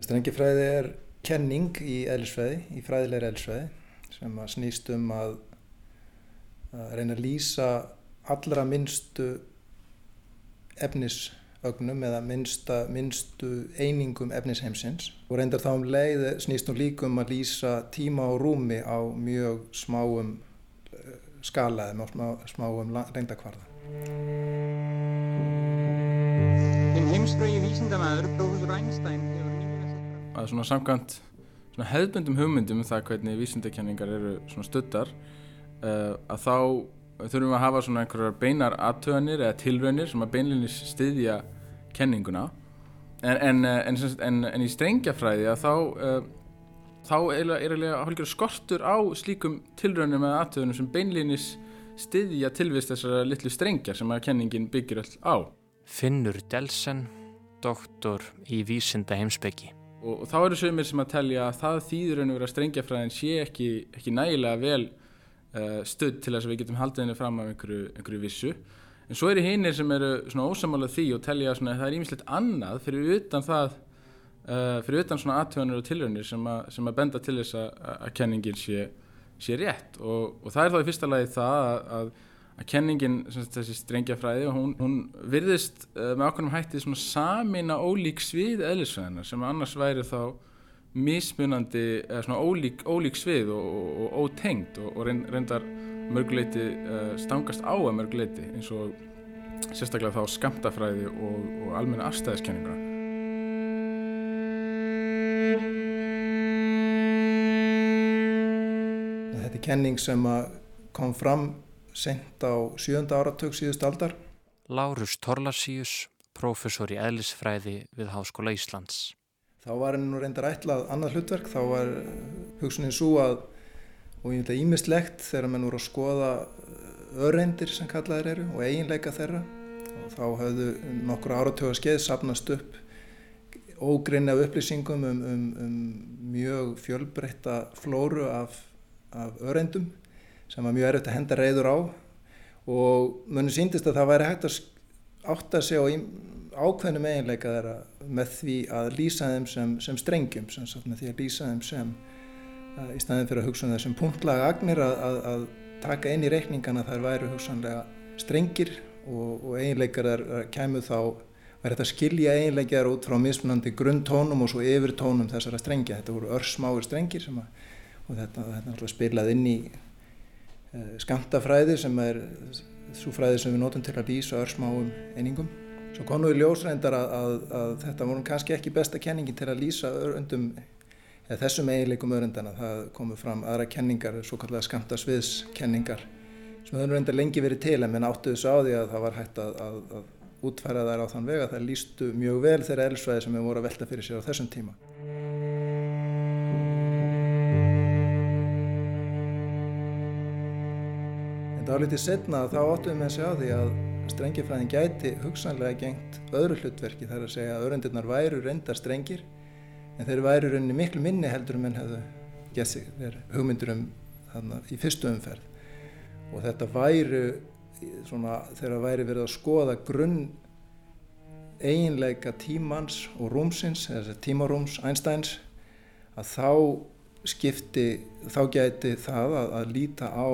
Strengifræði er kenning í eðlisfræði, í fræðilegri eðlisfræði sem að snýst um að, að reyna að lýsa allra minnstu efnisögnum eða minnsta, minnstu einingum efnisheimsins og reyndar þá um leið snýst hún líka um að lýsa tíma og rúmi á mjög smáum eh, skala eða smá, smáum reyndakvarða. Heimsfrögi vísindamæður, Einstein, hefur að svona samkvæmt svona hefðbundum hugmyndum um það hvernig vísindakenningar eru svona studdar uh, að þá þurfum við að hafa svona einhverjar beinar aðtöðanir eða tilraunir sem að beinlinni styðja kenninguna. En, en, en, en í strengjafræði að þá uh, þá er eiginlega skortur á slíkum tilraunum eða aðtöðunum sem beinlinnis styðja tilvist þessara litlu strengjar sem að kenningin byggir all á. Finnur Delsen, doktor í vísinda heimsbyggi og, og þá eru sögumir sem að telja að það þýður en vera strengjafræðin sé ekki, ekki nægilega vel uh, stödd til þess að við getum haldið henni fram af einhverju, einhverju vissu. En svo eru hinnir sem eru svona ósamálað því og telja að það er ímislegt annað fyrir utan það uh, fyrir utan svona aðtöðanir og tilraunir sem, sem að benda til þess að, að kenningin sé, sé rétt. Og, og það er þá í fyrsta lagi það að, að að kenningin, þessi strengjafræði hún, hún virðist uh, með okkurum hætti svona samina ólík svið eðlisfræðina sem annars væri þá mismunandi, eða svona ólík, ólík svið og, og, og ótengt og, og reyndar mörguleiti uh, stangast á að mörguleiti eins og sérstaklega þá skamtafræði og almenna afstæðiskenninguna Þetta er kenning sem kom fram sent á sjönda áratug síðust aldar. Lárus Torlasíus, professor í eðlisfræði við Háskóla Íslands. Þá var henni nú reyndar ætlað annað hlutverk, þá var hugsunin svo að, og ég veit að ímislegt þegar mann voru að skoða uh, öreindir sem kallaðir eru og eiginleika þeirra og þá hafðu nokkur áratöga skeið sapnast upp ógrinni af upplýsingum um, um, um mjög fjölbreytta flóru af, af öreindum sem var mjög erfitt að henda reyður á og munum síndist að það væri hægt að átta sig á ákveðnum eiginleika þeirra með því að lýsa þeim sem, sem strengjum, sem sagt með því að lýsa þeim sem að, í staðin fyrir að hugsa um þessum punktlaga agnir að, að, að taka inn í reikningana þær væri hugsanlega strengir og, og eiginleikar þar kæmu þá væri þetta að skilja eiginleikjar út frá mismunandi grunntónum og svo yfir tónum þessara strengja. Þetta voru örsmáir strengir að, og þetta, þetta spilað inn í Eh, skamtafræði sem er svo fræði sem við notum til að lýsa örsmáum einingum. Svo í ljósrændar að, að, að þetta voru kannski ekki besta kenningin til að lýsa öndum, eða þessum eiginleikum öðrundana. Það komu fram aðra kenningar, svo kallega skamtasviðskenningar sem höfðu reyndar lengi verið til en áttu þessu á því að það var hægt að, að útfæra þær á þann vega. Það lýstu mjög vel þeirra elsvæði sem við vorum að velta fyrir sér á þessum tíma. Dálítið setna þá áttum við að því að strengjafræðin gæti hugsanlega gengt öðru hlutverki þar að segja að öröndirnar væru reyndar strengir en þeir væru rauninni miklu minni heldur um enn hefðu gett sig þeir hugmyndur um þarna í fyrstu umferð. Og þetta væru svona þegar það væri verið að skoða grunn eiginleika tímans og rúmsins eða tímarúms Einsteins að þá skipti þá gæti það að, að líta á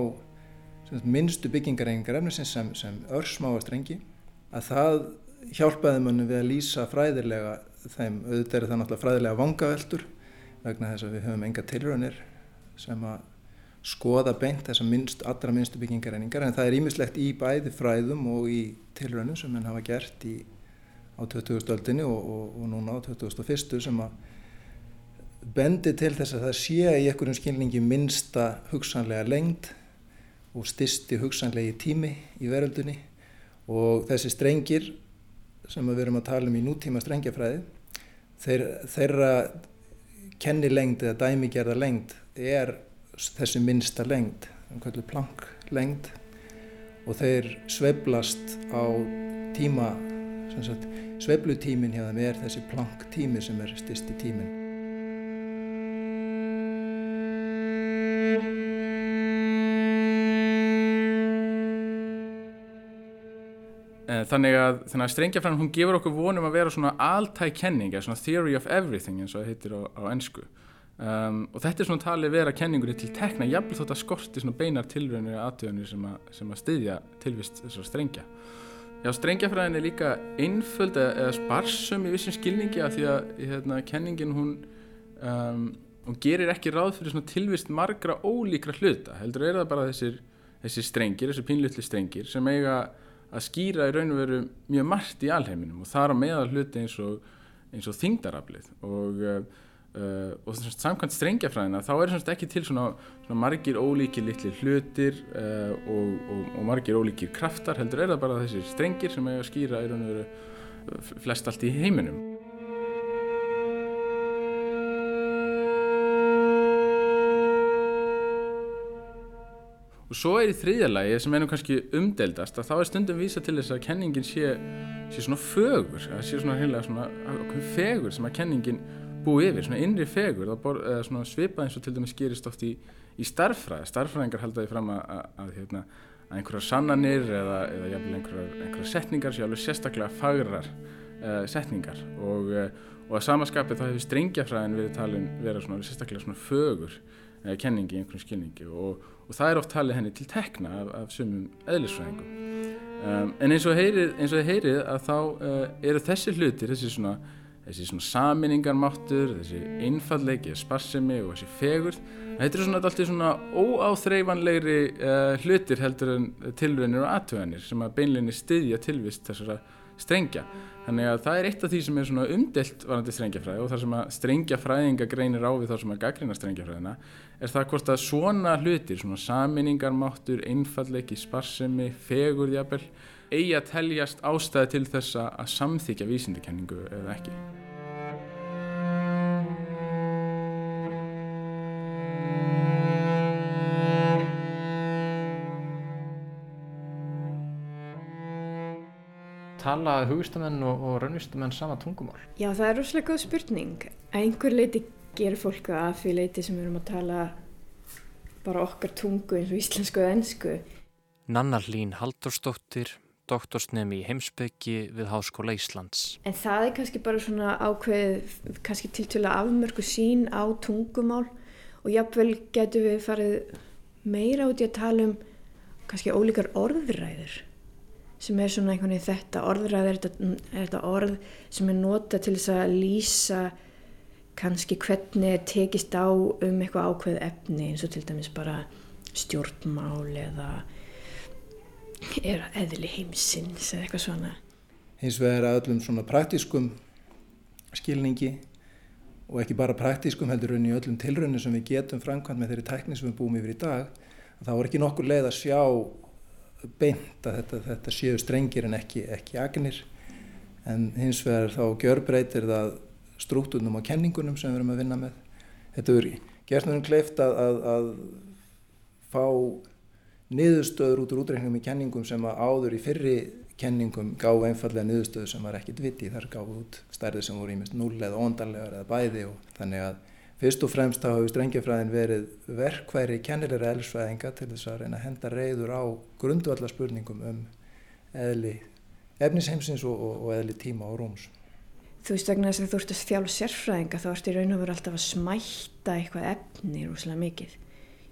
minnstu byggingarengar efnisins sem, sem örsmáa strengi að það hjálpaði manni við að lýsa fræðilega þeim, auðvitað er það náttúrulega fræðilega vangaveltur vegna þess að við höfum enga tilraunir sem að skoða beint þessar minnst, allra minnstu byggingareiningar en það er ímislegt í bæði fræðum og í tilraunum sem henn hafa gert í, á 20. öldinni og, og, og núna á 2001. sem að bendi til þess að það sé í einhverjum skilningi minnsta hugsanlega lengt og styrsti hugsanlegi tími í veröldunni og þessi strengir sem við erum að tala um í nútíma strengjafræði þeir, þeirra kennilengd eða dæmigerða lengd er þessi minnsta lengd, um kvöldu planklengd og þeir sveblast á tíma, sveblutímin hjá þeim er þessi planktími sem er styrsti tímin. Þannig að, að strengjafræðin hún gefur okkur vonum að vera svona altæk kenning, eða svona theory of everything eins og það heitir á, á ennsku. Um, og þetta er svona talið vera kenningunni til tekna, jafnvel þótt að skorti svona beinar tilraunir eða aðtöðunir sem, að- sem að styðja tilvist þessar strengja. Já, strengjafræðin er líka einföld eða, eða sparsum í vissum skilningi af því að hérna, kenningin hún, um, hún gerir ekki ráð fyrir tilvist margra ólíkra hluta. Heldur er það bara þessir, þessir strengir, þessir pínlutli strengir sem eiga að skýra í raun og veru mjög margt í alheiminum og þar á meðal hluti eins og, og þingdaraflið og, uh, og samkvæmt strengjafræðina þá er semst ekki til svona, svona margir ólíkir litli hlutir uh, og, og, margir ólíkir kraftar heldur er það bara þessir strengir sem eiga að skýra í raun og veru flest allt í heiminum. Og svo er í þriðja lagi sem er nú kannski umdeldast að þá er stundum vísa til þess að kenningin sé, sé svona fögur, að sé svona heila svona fegur sem að kenningin búi yfir, svona innri fegur, bor, svona svipað eins og til dæmis gerist oft í, í starffræði, starffræðingar halda því fram að, að, að, hérna, að einhverjar sannanir eða, eða jafnvel einhverjar, einhverjar setningar sé alveg sérstaklega fagrar uh, setningar. Og, uh, og að samaskapið þá hefur strengjafræðin verið talin vera svona sérstaklega svona fögur uh, kenningi í einhverjum skilningi. Og, og það er oft talið henni til tekna af, af sumum eðlisfræðingum. Um, en eins og þið heyrið að þá uh, eru þessi hlutir þessi svona, svona saminningarmáttur þessi einfallleiki, sparsemi og þessi fegurð þetta eru svona alltaf svona óáþreifanlegri uh, hlutir heldur en tilraunir og aðtöðanir sem að beinleginni styðja tilvist þessara strengja þannig að það er eitt af því sem er svona umdelt varandi strengjafræði og þar sem að strengjafræðinga greinir á við þá sem að gaggrina strengjafræðina er það hvort að svona hlutir, svona saminningarmáttur, einfallleiki, sparsemi, fegurðjabel eigi að teljast ástæði til þess að samþykja vísindakenningu eða ekki. Tala hugustamenn og, og raunvistamenn sama tungumál? Já, það er rosalega góð spurning. Einhver leiti gerir fólk það að því leiti sem við erum að tala bara okkar tungu eins og íslensku og ennsku. Nanna Hlín Haldursdóttir, doktorsnemi í heimsbyggi við Háskóla Íslands. En það er kannski bara svona ákveð, kannski tiltölu afmörku sín á tungumál og jafnvel getur við farið meira út í að tala um kannski ólíkar orðræður sem er svona einhvern veginn þetta orðræður er þetta, er þetta orð sem er nota til þess að lýsa kannski hvernig er tekist á um eitthvað ákveð efni eins og til dæmis bara stjórnmál eða er eðli heimsins eða eitthvað svona. Hins vegar að öllum svona praktískum skilningi og ekki bara praktískum heldur raun í öllum tilrauninu sem við getum framkvæmt með þeirri tækni sem við búum yfir í dag þá er ekki nokkur leið að sjá beint að þetta, þetta séu strengir en ekki, ekki agnir en hins vegar þá gjörbreytir það struktúrnum og kenningunum sem við erum að vinna með. Þetta er gert með um kleift að, að, að fá niðurstöður út úr útreikningum í kenningum sem að áður í fyrri kenningum gáðu einfallega niðurstöður sem var ekkit viti þar gáðu út stærði sem voru ímest null eða óndanlegar eða bæði og þannig að fyrst og fremst þá hefur strengjafræðin verið verkværi kennilega eðlisfræðinga til þess að reyna að henda reyður á grundvallarspurningum um eðli efnisheimsins og, og, og eðli tíma og rúms. Þú veist vegna þess að þú ert að þjálf sérfræðinga þá ert í raun og veru alltaf að smætta eitthvað efni rúslega mikið.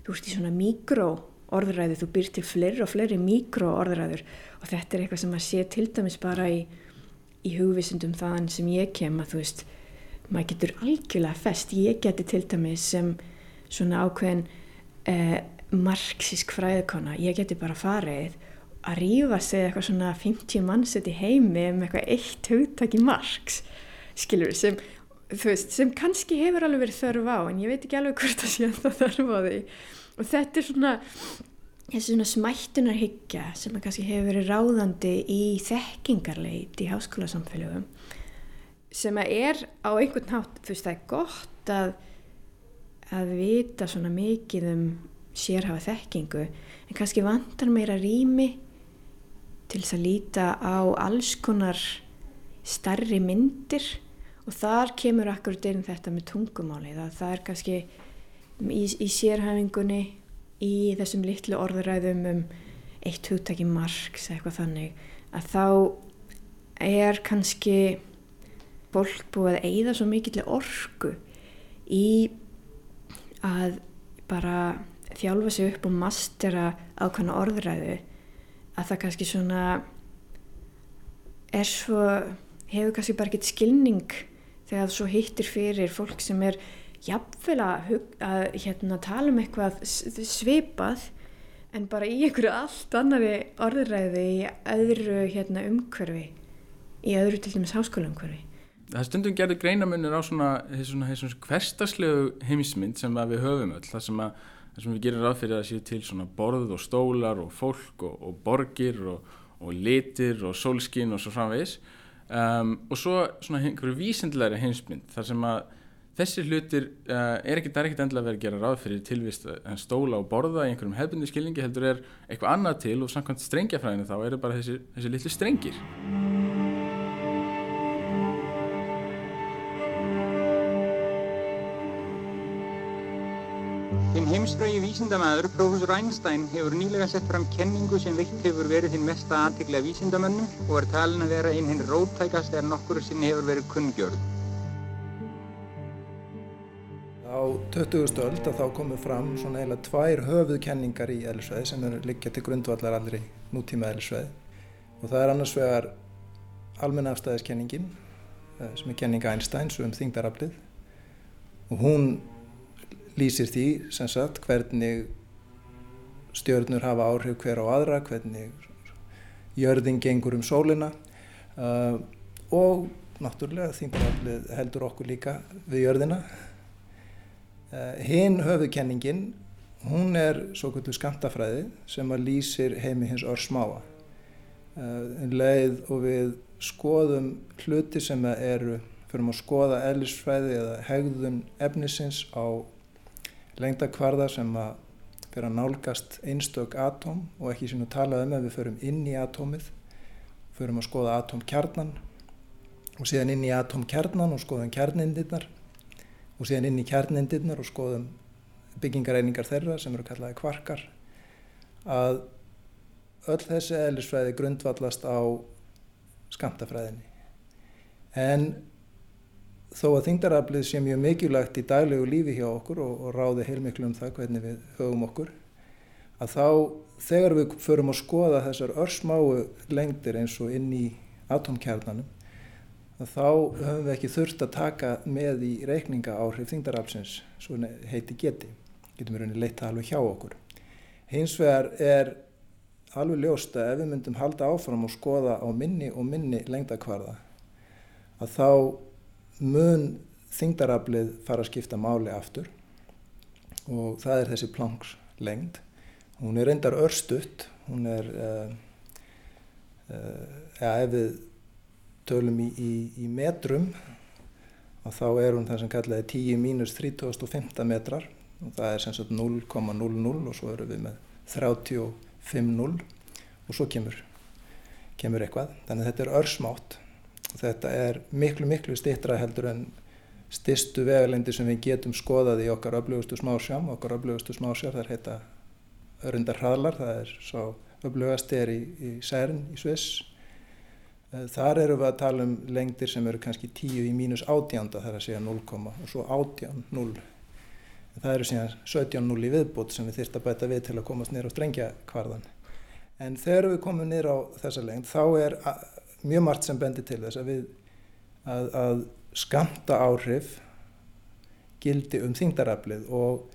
Þú ert í svona mikró orðræðu, þú byr til fleiri og fleiri mikró orðræður og þetta er eitthvað sem að sé til dæmis bara í, í hugvisundum þaðan sem ég kem að þú veist, maður getur algjörlega fest, ég geti til dæmis sem svona ákveðin eh, marxísk fræðkona, ég geti bara farið að rífa sig eitthvað svona 50 mannsett í heimi með eitthvað eitt hugtak í marx skilur sem, veist, sem kannski hefur alveg verið þörf á en ég veit ekki alveg hvort það sé að það þörf á því. Og þetta er svona þessi svona smættunarhyggja sem kannski hefur verið ráðandi í þekkingarleit í háskólasamfélögum sem er á einhvern hátt, þú veist það er gott að að vita svona mikið um sérhafa þekkingu en kannski vantar meira rými til þess að líta á alls konar starri myndir. Og þar kemur akkurat inn þetta með tungumáli það, það er kannski í, í sérhæfingunni í þessum litlu orðuræðum um eitt hugtaki margs eitthvað þannig að þá er kannski fólk búið að eigða svo mikill orku í að bara þjálfa sig upp og mastera ákvæmna orðræðu að það kannski svona er svo hefur kannski bara ekkert skilning þegar það svo hittir fyrir fólk sem er jafnvel að, að hérna, tala um eitthvað svipað en bara í einhverju allt annari orðræði í öðru hérna, umhverfi í öðru til dæmis háskóla umhverfi Það er stundum gerður greinamunir á svona, svona hverstaslegu heimismynd sem við höfum öll, það sem, að, það sem við gerum ráð fyrir að séu til svona borð og stólar og fólk og, og borgir og, og litir og sólskin og svo framvegis. Um, og svo svona einhverju vísindilegri heimsmynd þar sem að þessi hlutir uh, er ekkert, það er endilega verið að gera ráð fyrir tilvist en stóla og borða í einhverjum hefbundi skilningi heldur er eitthvað annað til og samkvæmt strengjafræðinu þá eru bara þessi, þessi litlu strengir Hinn heimsfrægi vísindamæður, prófessor Einstein, hefur nýlega sett fram kenningu sem veitt hefur verið hinn mesta aðtikla vísindamönnum og er talin að vera einn hinn róttækast þegar nokkur sinni hefur verið kunngjörð. Á 20. öld að þá komu fram svona eiginlega tvær höfuðkenningar í eðlisfræði sem eru liggja til grundvallar allri nútíma eðlisfræði og það er annars vegar almenna afstæðiskenningin eh, sem er kenninga Einsteins um þingdaraflið og hún lýsir því sem sagt hvernig stjörnur hafa áhrif hver á aðra, hvernig jörðin gengur um sólina uh, og náttúrulega þingdaraflið heldur okkur líka við jörðina Uh, hinn höfuðkenningin, hún er svo kvöldu skamtafræði sem að lýsir heimi hins örsmáa. Uh, um leið og við skoðum hluti sem eru, fyrir að skoða eðlisfræði eða hegðun efnisins á lengdakvarða sem að fyrir að nálgast einstök atóm og ekki sín að tala um að við förum inn í atómið, förum að skoða atómkjarnan og síðan inn í atómkjarnan og skoðum kjarnindirnar og síðan inn í kjarnindirnar og skoðum byggingareiningar þeirra sem eru kallaði kvarkar. Að öll þessi eðlisfræði grundvallast á skamtafræðinni en þó að þingdaraflið sé mjög mikilvægt í daglegu lífi hjá okkur og, og ráði heilmiklu um það hvernig við höfum okkur að þá þegar við förum að skoða þessar örsmáu lengdir eins og inn í atomkjarnanum þá höfum við ekki þurft að taka með í reikninga áhrif þingdaraflsins svo heiti geti getum við rauninni leitt alveg hjá okkur. Hins vegar er alveg ljóst að ef við myndum halda áfram og skoða á minni og minni lengdakvarða að þá mun þingdaraflið fara að skipta máli aftur. Og það er þessi planks lengd. Hún er reyndar örstutt. Hún er uh, uh, ja, ef við tölum í, í, í metrum og þá er hún það sem kallaði 10 mínus 3050 metrar. Og það er sem sagt 0,00 og svo eru við með 35,0 og svo kemur, kemur eitthvað. Þannig að þetta er örsmátt þetta er miklu miklu stittra heldur en styrstu vegalindi sem við getum skoðað í okkar öflugustu smásjám. Okkar öflugustu smásjár þar heita örundar hraðlar, það er svo öflugast er í, í Særn í Sviss Þar eru við að tala um lengdir sem eru kannski 10 í mínus átjánda þar að segja 0, og svo átján 0. Það eru síðan 17 0 í viðbútt sem við þyrst að bæta við til að komast nýra á strengjakvarðan. En þegar við komum nýra á þessa lengd þá er mjög margt sem bendir til þess að við að, að skamta áhrif gildi um þingdaraflið og,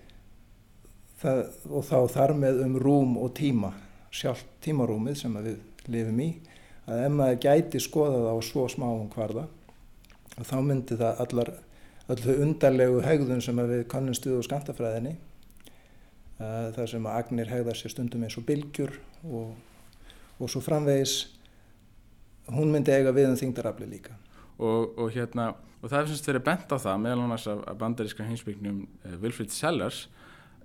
það, og þá þar með um rúm og tíma, sjálf tímarúmið sem við lifum í að ef maður gæti skoða það á svo smáum kvarða þá myndi það allar öllu undarlegu hegðun sem við kannum stuðu á skantafræðinni uh, þar sem að agnir hegðar sér stundum eins og bylgjur og, og svo framvegis hún myndi eiga við um þingdarafli líka og, og hérna og það er semst verið bent á það meðal annars af, af bandaríska heimsbyggnum uh, Wilfrid Sellers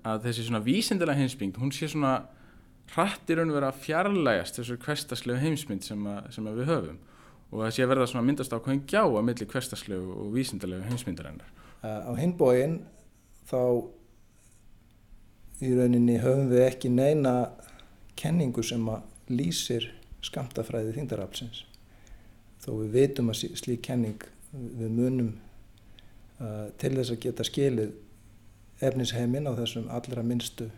að þessi svona vísindilega heimsbyggt hún sé svona hrattir raun og vera fjarlægast þessu hverstaslegu heimsmynd sem, að, sem að við höfum og það sé verða svona myndast ákveðin gjá að milli hverstaslegu og vísindalegu heimsmyndarinnar. Uh, á hinbóin þá í rauninni höfum við ekki neina kenningu sem að lýsir skamtafræði þingdaraflsins. Þó við veitum að slík kenning við munum uh, til þess að geta skilið efnisheiminn á þessum allra minnstu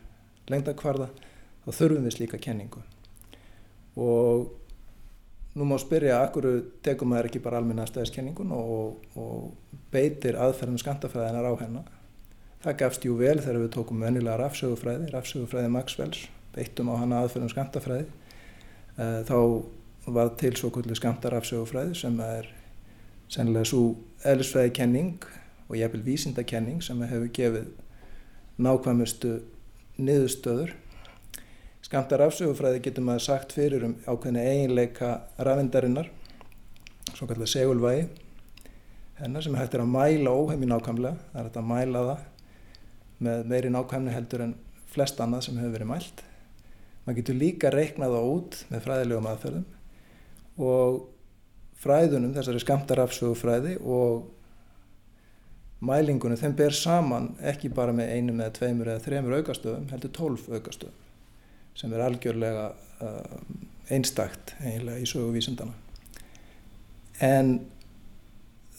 lengdakvarða þá þurfum við slíka kenningu. Og nú má spyrja að akkur tegum maður ekki bara almenna stæðiskenningun og, og beitir aðferðum skamtafræðinar á hennar. Það gafst jú vel þegar við tókum vennilega rafsögufræði, rafsögufræði Maxwells, beittum á hana aðferðum skamtafræði. Uh, þá var til svo kvöldu skamtarafsögufræði sem er sennilega svo eðlisfræði kenning og jæfnvel vísindakenning sem hefur gefið nákvæmustu niðurstöður. Skamtar afsögufræði getur maður sagt fyrir um ákveðinu eiginleika rafindarinnar, svo kallar segulvægi, hennar sem hægt er að mæla óheimi nákvæmlega, það er hægt að mæla það með meiri nákvæmni heldur en flest annað sem hefur verið mælt. Maður getur líka reiknað það út með fræðilegum aðferðum og fræðunum, þessari skamtarafsögufræði og mælingunum, þeim ber saman ekki bara með einum eða tveimur eða þremur aukastöðum, heldur tólf aukastöðum sem er algjörlega uh, einstakt eiginlega í söguvísindana. En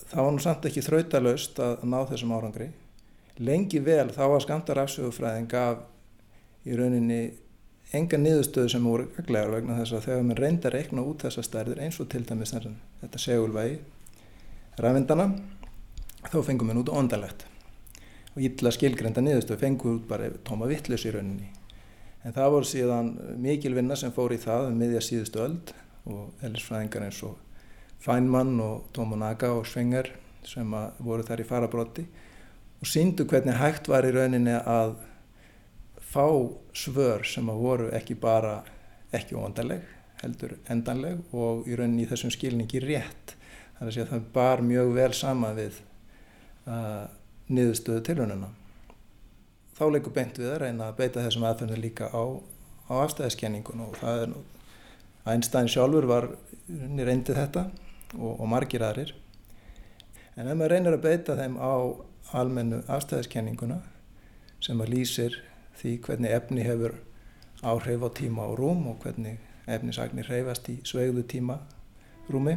það var nú samt ekki þrautalöst að ná þessum árangri. Lengi vel þá var skamtarafsögufræðin gaf í rauninni enga niðurstöðu sem voru gaglegar vegna þess að þegar maður reyndar reikna út þessa stærðir eins og til dæmis þetta segulvægi rafindana þá fengum við út ondalegt og illa skilgrenda niðurstöðu fengum við bara tóma vittlus í rauninni. En það voru síðan mikil vinna sem fór í það um miðja síðustu öld og ellisfræðingar eins og Feynman og Tomonaga og Schwenger sem voru þar í farabrotti og síndu hvernig hægt var í rauninni að fá svör sem að voru ekki bara ekki óendanleg heldur endanleg og í rauninni í þessum skilningi rétt þar að segja að það bar mjög vel sama við uh, niðurstöðu tilhörnuna. Þá leikur beint við að reyna að beita þessum aðferðinu líka á, á afstæðiskenningun og það er nú, Einstein sjálfur var reyndið þetta og, og margir aðrir. En ef maður reynir að beita þeim á almennu afstæðiskenninguna sem að lýsir því hvernig efni hefur áhrif á tíma og rúm og hvernig efnisagnir hreyfast í sveigðu tíma rúmi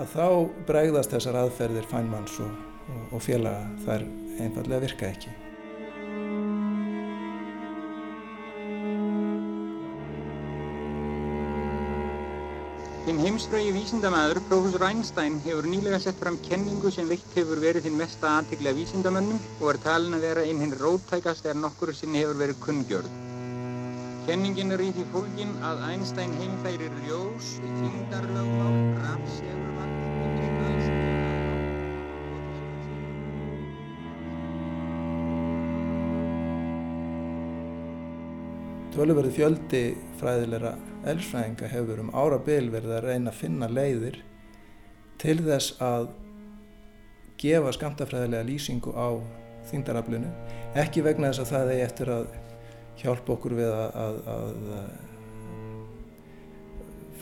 að þá bregðast þessar aðferðir fænmanns og, og, og félaga þær einfallega virka ekki. Hinn heimsfrögi vísindamæður, profesor Einstein, hefur nýlega sett fram kenningu sem veikt hefur verið hinn mesta aðtikli af vísindamönnum og er talin að vera einn hinn róttækast þegar nokkur sinni hefur verið kunngjörð. Kenningin er í því fólkin að Einstein heimfærir ljós, þingdarlögmál, rafsegurvall Töluverði fjöldi fræðilegra elsfræðinga hefur um árabil verið að reyna að finna leiðir til þess að gefa skamtafræðilega lýsingu á þingdaraflinu, ekki vegna þess að það er eftir að hjálpa okkur við að, að, að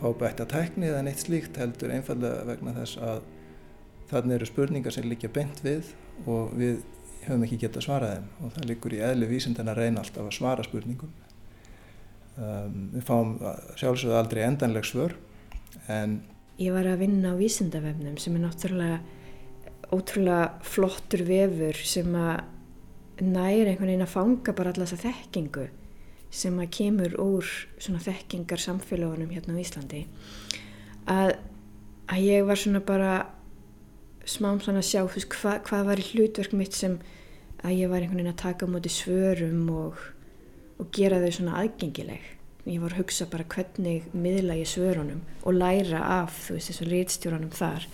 fá bætta tækni eða neitt slíkt heldur einfallega vegna þess að þarna eru spurningar sem líka bent við og við höfum ekki gett að svara þeim og það líkur í eðli vísindan að reyna alltaf að svara spurningum. Um, við fáum sjálfsögðu aldrei endanleg svör en Ég var að vinna á vísindavefnum sem er náttúrulega ótrúlega flottur vefur sem að næri einhvern veginn að fanga bara alla þessa þekkingu sem að kemur úr svona þekkingar samfélagunum hérna á Íslandi. Að, að ég var svona bara smám svona að sjá veist, hva, hvað var í hlutverk mitt sem að ég var einhvern veginn að taka á móti svörum og, og gera þau svona aðgengileg. Ég var að hugsa bara hvernig miðla ég svörunum og læra af þú veist þessu rítstjóranum þar.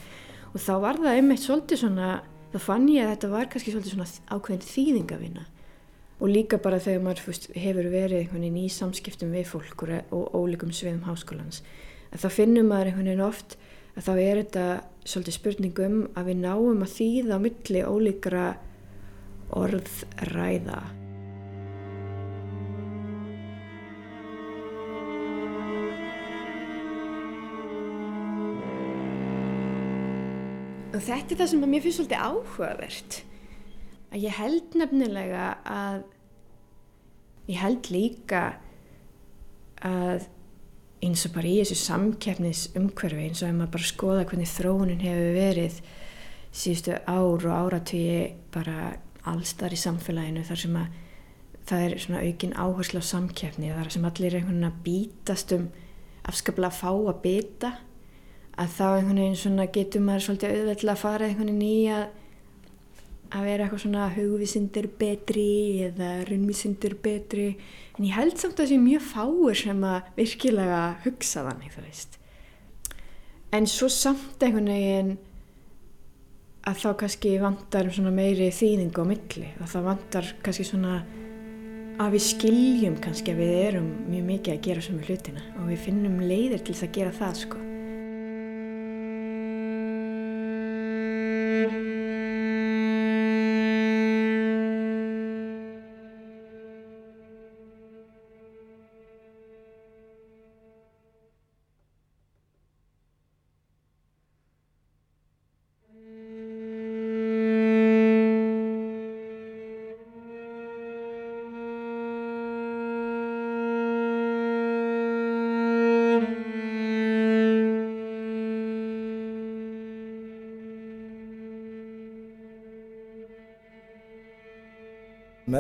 Og þá var það einmitt svolítið svona þá fann ég að þetta var kannski svolítið svona ákveðin þýðingavinna og líka bara þegar maður fúst, hefur verið einhvern veginn í samskiptum við fólk og ólíkum sviðum háskólans að þá finnum maður einhvern veginn oft að þá er þetta svolítið spurningum að við náum að þýða á milli ólíkra orðræða Og þetta er það sem mér finnst svolítið áhugavert. Að ég held nefnilega að, ég held líka að eins og bara í þessu samkeppnis umhverfi eins og ef maður bara skoða hvernig þróunin hefur verið síðustu ár og áratvíi bara allstar í samfélaginu þar sem að það er svona aukin áherslu á samkeppni þar sem allir er einhvern veginn að bítast um afskaplega að fá að byta að þá einhvern veginn svona getur maður svolítið auðveld að fara einhvern veginn í að að vera eitthvað svona hugvísindir betri eða runnvísindir betri. En ég held samt að það sé mjög fáir sem að virkilega hugsa þannig þú veist. En svo samt einhvern veginn að þá kannski vantar svona meiri þýðingu á milli. Að það vantar kannski svona að við skiljum kannski að við erum mjög mikið að gera svona hlutina og við finnum leiðir til þess að gera það sko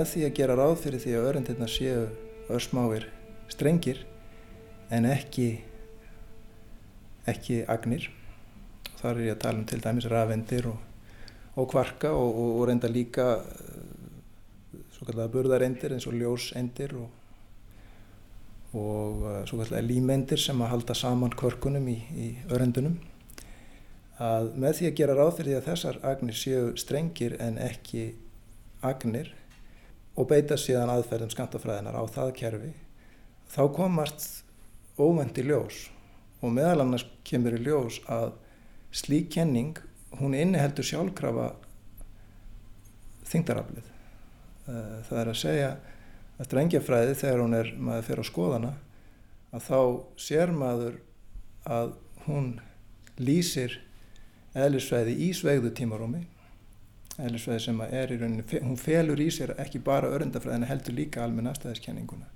með því að gera ráð fyrir því að öryndirna séu örsmáir strengir en ekki ekki agnir. Þar er ég að tala um til dæmis rafendir og, og kvarka og, og, og reynda líka svo kallega burðarendir eins og ljósendir og og svo kallega límendir sem að halda saman kvörkunum í, í örendunum að með því að gera ráð fyrir því að þessar agnir séu strengir en ekki agnir og beita síðan aðferðum skamtafræðinar á það kerfi þá komast óvendi ljós og meðal annars kemur í ljós að slík kenning hún inniheldur sjálfkrafa þingdaraflið það er að segja að strengjafræði þegar hún er maður fyrir á skoðana að þá sér maður að hún lýsir eðlisfræði í sveigðu tímarúmi eðlisfræði sem er í rauninni, hún felur í sér ekki bara örndafræðina heldur líka almenna aðstæðiskenninguna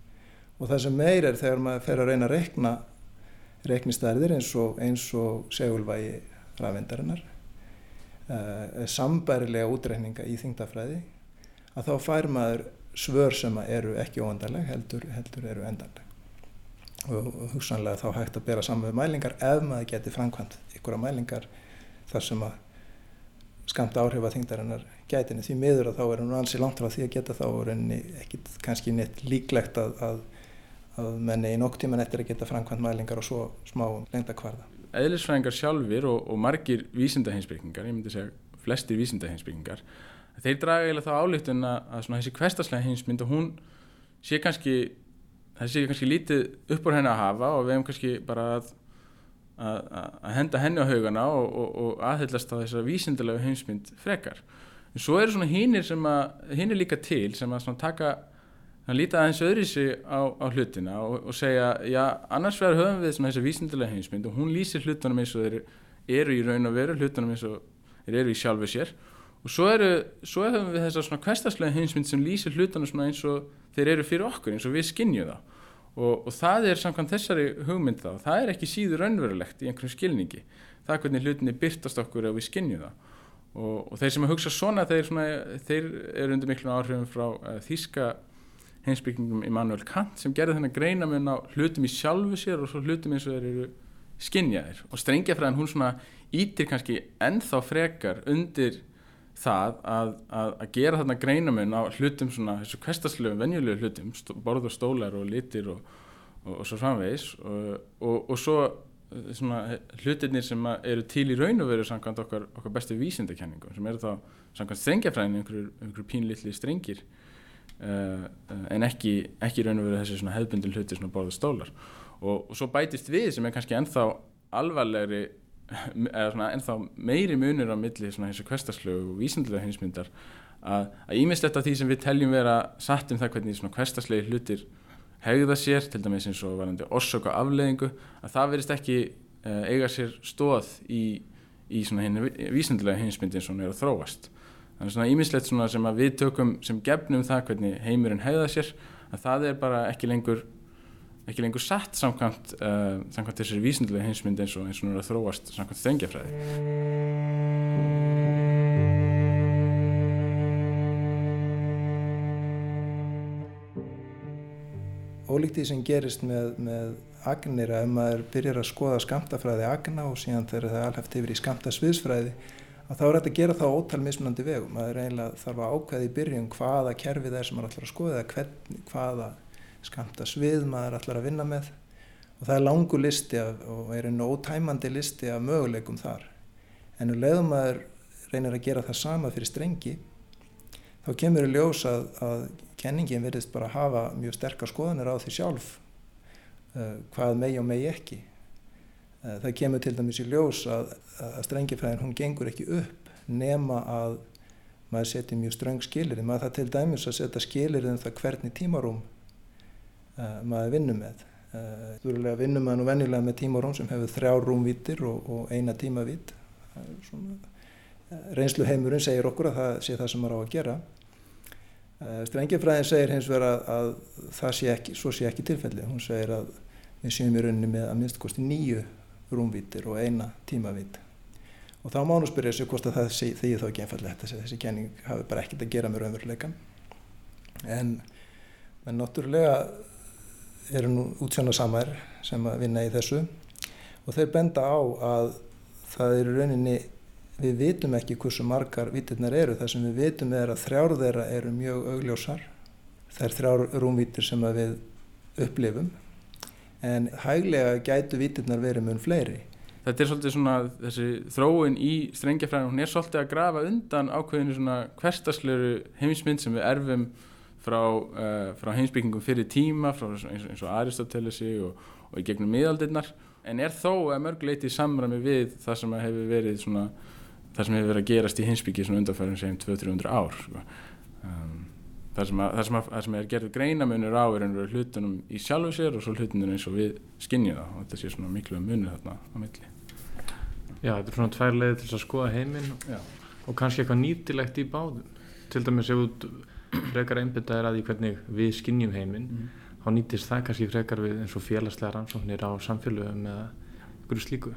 og það sem meir er þegar maður fer að reyna að rekna reknistærðir eins og, og segulvægi rafendarinnar uh, sambærilega útreikninga í þingdafræði að þá fær maður svör sem eru ekki óendarleg heldur, heldur eru endarleg og, og hugsanlega þá hægt að bera saman við mælingar ef maður geti framkvæmt ykkur að mælingar þar sem að skamt áhrif að þingdarinnar gætinni því miður að þá er hann alls í langt frá því að geta þá er henni ekki kannski neitt líklegt að, að, að menni í nokktíman eftir að geta framkvæmt mælingar og svo smá lengta kvarða. Eðlisfræðingar sjálfur og, og margir vísindaheinsbyggingar, ég myndi segja flestir vísindaheinsbyggingar, þeir draga eiginlega þá álíktun að, þessi hverstaslega heinsmynd og hún sé kannski, sé kannski lítið upp úr henni að hafa og við hefum kannski bara að að henda henni á haugana og, og, og aðhyllast á þessar vísindilega heimsmynd frekar. En svo eru svona hinnir sem að, hinnir líka til sem að svona taka, hann líta aðeins öðri sig á, á hlutina og, og segja, já, annars verður höfum við svona þessar vísindilega heimsmynd og hún lýsir hlutunum eins og þeir eru í raun og veru, hlutunum eins og þeir eru í sjálfu sér og svo eru, svo höfum við þessar svona hverstaslega heimsmynd sem lýsir hlutunum svona eins og þeir eru fyrir okkur, eins og við skinnjum það og, og það er samkvæmt þessari hugmynd þá, það er ekki síður önverulegt í einhverjum skilningi. Það er hvernig hlutinni byrtast okkur ef við skinnjum það. Og, og þeir sem að hugsa svona þeir, svona, þeir eru undir miklu áhrifum frá uh, þýska heimsbyggingum Immanuel Kant sem gerði þennan greina með ná hlutum í sjálfu sér og svo hlutum eins og þeir eru skinnjaðir og strengjafræðin hún svona ítir kannski ennþá frekar undir það að, að, að gera þarna greinamun á hlutum svona þessu kvestastlegu venjulegu hlutum, borð og stólar og litir og, og, og svo framvegis og, og svo eh, svona hlutirnir sem eru til í raun og veru samkvæmt okkar, okkar bestu vísindakenningum sem eru þá samkvæmt strengjafræðinu einhverjur, einhverjur pínlitli strengir uh, en ekki, ekki raun og veru þessi hefðbundin svona borð og stólar. Og svo bætist við sem er kannski ennþá alvarlegri ennþá meiri munur á milli þessu hverstarslegu og vísindilega hinsmyndar að ímislegt af því sem við teljum vera satt um það hvernig svona hverstarslegi hlutir hegða sér, til dæmis eins og varandi orsök og afleðingu, að það verist ekki uh, eiga sér stóð í, í hinn vísindilega hinsmyndin sem er að þróast. Þannig svona ímislegt sem við tökum sem gefnum það hvernig heimurinn hegða sér, að það er bara ekki lengur ekki lengur satt samkvæmt, uh, samkvæmt þessari vísindilega heimsmynd eins og eins og nú er að þróast samkvæmt þengjafræði. Ólíkt því sem gerist með, með agnir að ef maður byrjar að skoða skamtafræði agna og síðan þegar það er alhæft yfir í skamta sviðsfræði að þá er þetta að gera það ótal mismunandi vegum. Maður eiginlega þarf að ákveða í byrjun hvaða kerfið er sem maður ætlar að skoða eða hvern, hvaða skamta svið maður ætlar að vinna með og það er langu listi af, og er einu ótæmandi listi af möguleikum þar. En um leiðum maður reynir að gera það sama fyrir strengi þá kemur í ljós að, að kenningin verðist bara hafa mjög sterkar skoðanir á því sjálf uh, hvað megi og megi ekki. Uh, það kemur til dæmis í ljós að, að strengifræðin hún gengur ekki upp nema að maður setja mjög ströng skilir. Maður það til dæmis að setja skilir um það hvernig tímarúm uh, maður vinnur með. Þú verulega vinnum maður nú venjulega með tímarúm sem hefur þrjá rúmvítir og, og eina tímavít. Reynsluheimurinn segir okkur að það sé það sem maður á að gera. Strengifræðin segir hins vegar að, að það sé ekki, svo sé ekki tilfelli. Hún segir að við séum í rauninni með að minnst kosti nýju rúmvítir og eina tímavít. Og þá mánu spyrja sig hvort að það þýði þá ekki einfallegt að þessi kenning hafi bara ekkert að gera með raunveruleikan. En, en náttúrulega eru nú útsjóna samar sem að vinna í þessu og þeir benda á að það eru rauninni við vitum ekki hversu margar vítirnar eru. Það sem við vitum er að þrjár þeirra eru mjög augljósar. Er þrjár rúmvítir sem við upplifum. En hæglega gætu vítirnar verið mun fleiri. Þetta er svolítið svona þessi þróun í strengjafræðin. Hún er svolítið að grafa undan ákveðinu svona hverstasleru heimsmynd sem við erfum frá, uh, frá heimsbyggingum fyrir tíma, frá eins, eins og Aristotelesi og, og í gegnum miðaldirnar. En er þó að mörguleiti í samræmi við það sem hefur verið svona það sem hefur verið að gerast í hinsbyggi svona undanfærum segjum 200-300 ár sko. um, það, sem að, það, sem að, það sem er gerð greinamunur á er hlutunum í sjálfu sér og svo hlutunum eins og við skinnjum það og þetta sé svona miklu munur þarna á milli Já, þetta er svona tvær leiði til að skoða heiminn og kannski eitthvað nýtilegt í báðum til dæmis ef þú frekar einbindaðir að því hvernig við skinnjum heiminn mm. þá nýtist það kannski frekar við eins og félagslega rannsóknir á samfélögum eða einhverju slíku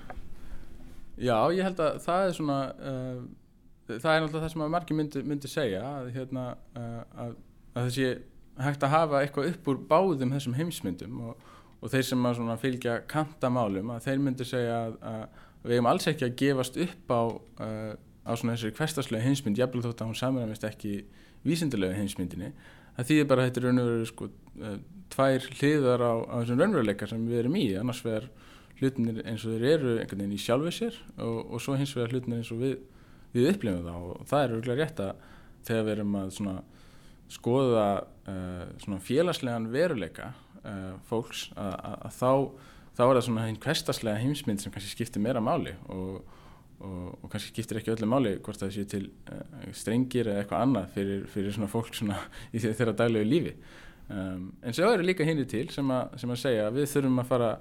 Já, ég held að það er svona uh, það er náttúrulega það sem að margir myndi, myndi segja að, hérna, uh, að, að þessi hægt að hafa eitthvað upp úr báðum þessum heimsmyndum og, og þeir sem að fylgja kantamálum að þeir myndi segja að, að við hefum alls ekki að gefast upp á, uh, á svona þessari hverstaslega heimsmynd jafnveg þótt að hún samræmist ekki vísindilega heimsmyndinni bara að þetta er raun og veru sko, tvær hliðar á, á þessum raunveruleika sem við erum í. Annars vegar hlutinir eins og þeir eru einhvern veginn í sjálfu sér og, og svo hins vegar hlutinir eins og við, við upplifum það og það er örgulega rétt að þegar við erum að svona skoða uh, félagslegan veruleika uh, fólks að, þá, þá er það svona einn hverstaslega heimsmynd sem kannski skiptir meira máli. Og, og, og kannski skiptir ekki öllu máli hvort það sé til uh, strengir eða eitthvað annað fyrir, fyrir svona fólk svona í þeirra daglegu lífi. Um, en svo eru líka hinn til sem að, sem að segja að við þurfum að fara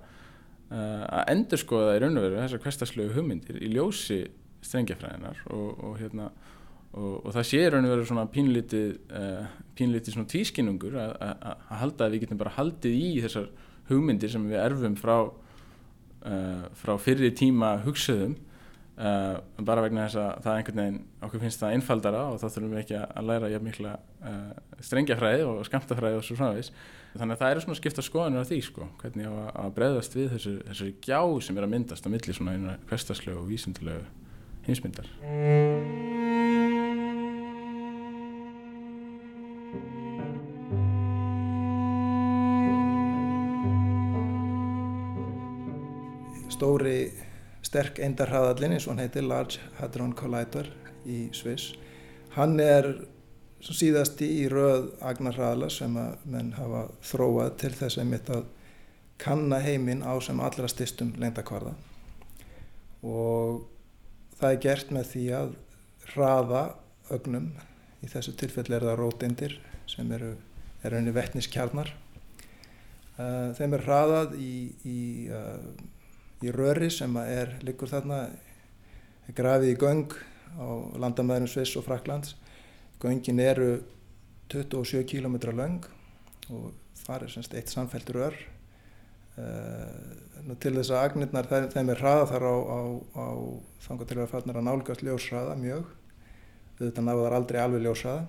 Uh, að endur skoða í raun og veru þessar hverstarslegu hugmyndir í ljósi strengjafræðinar og, og, hérna, og, og það sé raun og veru svona pínlítið, uh, pínlítið svona að, að halda að við getum bara haldið í þessar hugmyndir sem við erfum frá, uh, frá fyrir tíma hugsaðum bara vegna þess að það einhvern veginn okkur finnst það einfaldara og þá þurfum við ekki að læra jafn mikla strengjafræði og skamtafræði og svo svona viss þannig að það eru svona skipta skoðanir á því sko, hvernig á að breyðast við þessu, þessu gjá sem er að myndast á milli svona einu hverstarslegu og vísindilegu hinsmyndar Stóri sterk eindarhraðallin eins og hann heitir Large Hadron Collider í Sviss. Hann er síðast í röð agnarhraðla sem að menn hafa þróað til þess að mitt að kanna heiminn á sem allra styrstum lengdakvarða og það er gert með því að hraða ögnum. Í þessu tilfelli er það rótindir sem eru, henni vettniskjarnar uh, þeim er hraðað í, í, uh, í röri sem er líkur þarna grafið í göng á landamæðurum Sviss og Fraklands Göngin eru 27 km lang og það er semst eitt samfælt rör. Uh, til þess að agnirnar þeim er hraða þar á, á, á þangar til að farnir að nálgast ljósraða mjög. Þetta náðar aldrei alveg ljósraða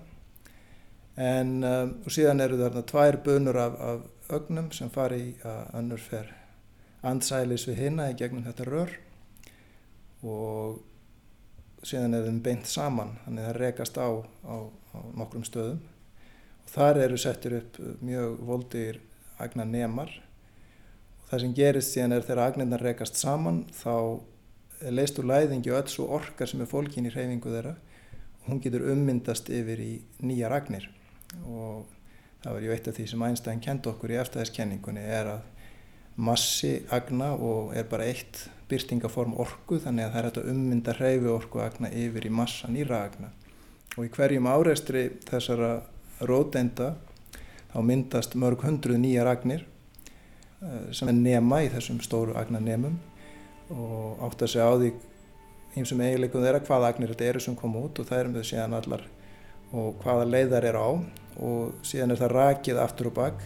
en um, síðan eru þarna tvær bunur af, af ögnum sem fari í að önnur fer andsælis við hinna í gegnum þetta rör og síðan er þeim beint saman þannig það rekast á, á, á nokkrum stöðum. Og þar eru settir upp mjög voldir agna nemar og það sem gerist síðan er þegar agnirnar rekast saman þá leist úr læðingi öll svo orkar sem er fólkin í hreyfingu þeirra. Og hún getur ummyndast yfir í nýja agnir. Og það var ju eitt af því sem Einstein kend okkur í eftirhæðiskenningunni er að massi agna og er bara eitt byrtingaform orku þannig að það er hægt að ummynda hreyfi orku agna yfir í massa nýra agna og í hverjum áreistri þessara róteinda þá myndast mörg hundruð nýjar agnir eh, sem er nema í þessum stóru agnanemum og átt að segja á því eins og eiginleikum þeirra hvaða agnir þetta eru sem kom út og það erum við síðan allar og hvaða leiðar er á. Og síðan er það rakið aftur og bakk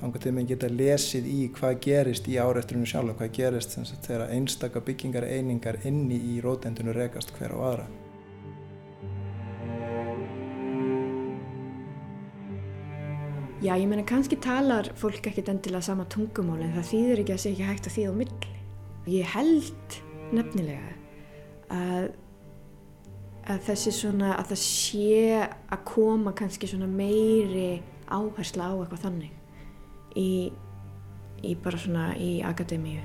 þannig að maður geta lesið í hvað gerist í áreifturinu sjálf hvað gerist þegar einstakka byggingar einingar inni í rótendinu rekast hver á aðra Já, ég meina kannski talar fólk ekkert endilega sama tungumál en það þýðir ekki að segja ekki hægt að þýða á milli. Ég held nefnilega að, að þessi svona, að það sé að koma kannski svona meiri áhersla á eitthvað þannig í, í bara svona í akademíu.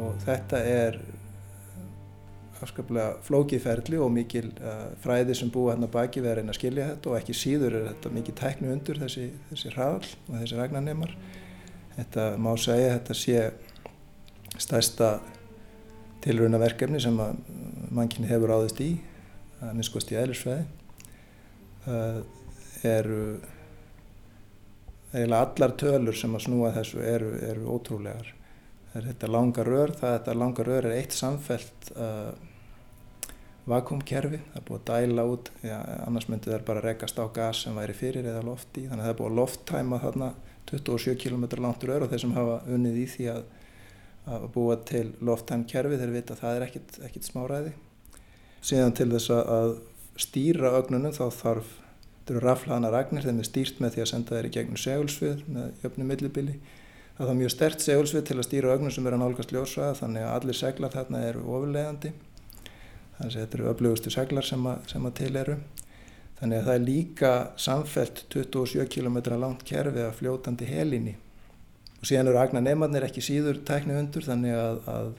Og þetta er afskaplega flókiðferðli og mikil uh, fræði sem búið hann að baki við að reyna að skilja þetta og ekki síður er þetta mikið tæknu undur þessi, þessi hraðal og þessi ragnanemar. Þetta má segja að þetta sé stærsta tilraunaverkefni sem mannkynni hefur áðist í, að minnskost í eðlisfræði. Það eru eiginlega allar tölur sem að snúa þessu eru, eru ótrúlegar. Er þetta langa rör, það þetta langa rör er eitt samfelt uh, vakumkerfi, það er búið að dæla út, já, annars myndi það bara rekast á gas sem væri fyrir eða loft í, þannig að það er búið að lofttæma þarna 27 km langt rör og þeir sem hafa unnið í því að, að búa til lofttæmkerfi þeir vita að það er ekkit, ekkit smáræði. Síðan til þess að stýra ögnunum þá þarf, þetta eru raflaðana ragnir, þeim er stýrt með því að senda þeir í gegnum segulsvið með jöfnum millibili. Það er mjög stert segulsvið til að stýra ögnum sem er að nálgast ljósraða þannig að allir seglar þarna eru ofurlegandi þannig að þetta eru öflugustu seglar sem að, sem að til eru. Þannig að það er líka samfelt 27 km langt kerfi af fljótandi helinni. Og síðan eru agna nefnarnir ekki síður tækni undur þannig að, að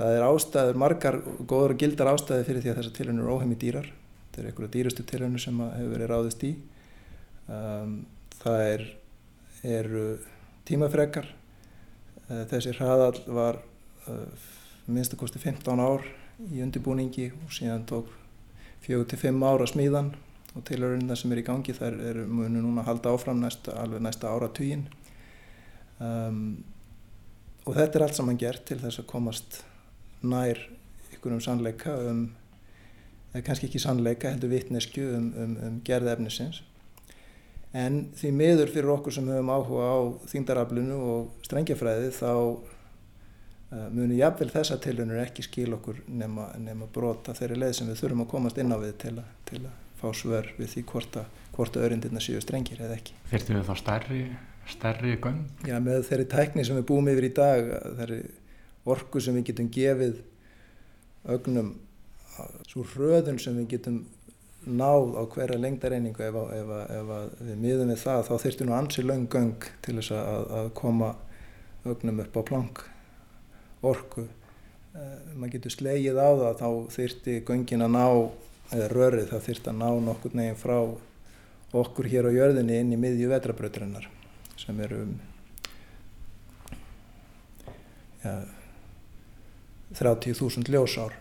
það er ástæður, margar góður og gildar ástæði fyrir því að þessar tilhörnur eru óheimi dýrar þetta er einhverja dýrustu tilhörnur sem hefur verið ráðist í. Um, það er, eru tímafrekar. Uh, þessi hraðall var uh, minnstakosti 15 ár í undirbúningi og síðan tók fjögur til fimm ára smíðan og tilhörunina sem er í gangi þær eru munu núna að halda áfram næsta, alveg næsta ára tuyin um, og þetta er allt saman gert til þess að komast nær ykkur um sannleika um, kannski ekki sannleika heldur vittnesku um, um, um gerðefnisins en því miður fyrir okkur sem höfum áhuga á þingdaraflunu og strengjafræði þá Eh, muni jafnvel þessa tilunir ekki skil okkur nema, nema brota þeirri leið sem við þurfum að komast inn á við til, a, til að fá svör við því hvort að örindirna séu strengir eða ekki. Þurftum við þá stærri, stærri göng? Já, með þeirri tækni sem við búum yfir í dag, þeirri orku sem við getum gefið ögnum, svo hröðun sem við getum náð á hverja lengdareiningu ef, ef, ef, ef við miðum við það, þá þurftum við ansi löng göng til þess að, að koma ögnum upp á plank orku. Uh, maður getur slegið á það þá þyrti göngin að ná eða rörið það þyrti að ná nokkur neginn frá okkur hér á jörðinni inn í miðju vetrabröðurinnar sem eru um ja, 30.000 ljósár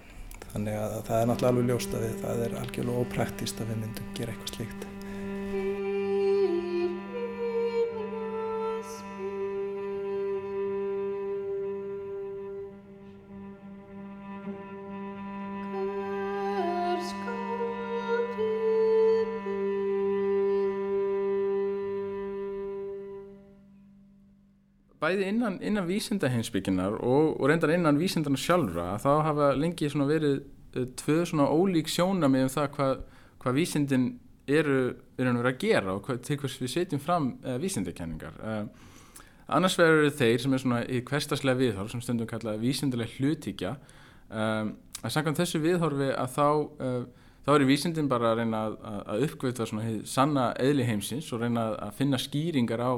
þannig að það er náttúrulega alveg ljóst að það er algjörlega ópræktist að við myndum gera eitthvað slíkt bæði innan, innan vísindaheimsbygginar og, og reyndar innan vísindarna sjálfra þá hafa lengi svona verið uh, tvö svona ólík sjónamið um það hvað, hvað vísindin eru, eru að gera og hvað, til hvers við setjum fram uh, vísindakenningar. Uh, annars verður þeir sem er svona í hverstaslega viðhorf sem stundum kallaði vísindileg hlutíkja um, að samkvæmt þessu viðhorfi að þá uh, þá eru vísindin bara að reyna að, að uppgöta svona sanna eðli heimsins og reyna að finna skýringar á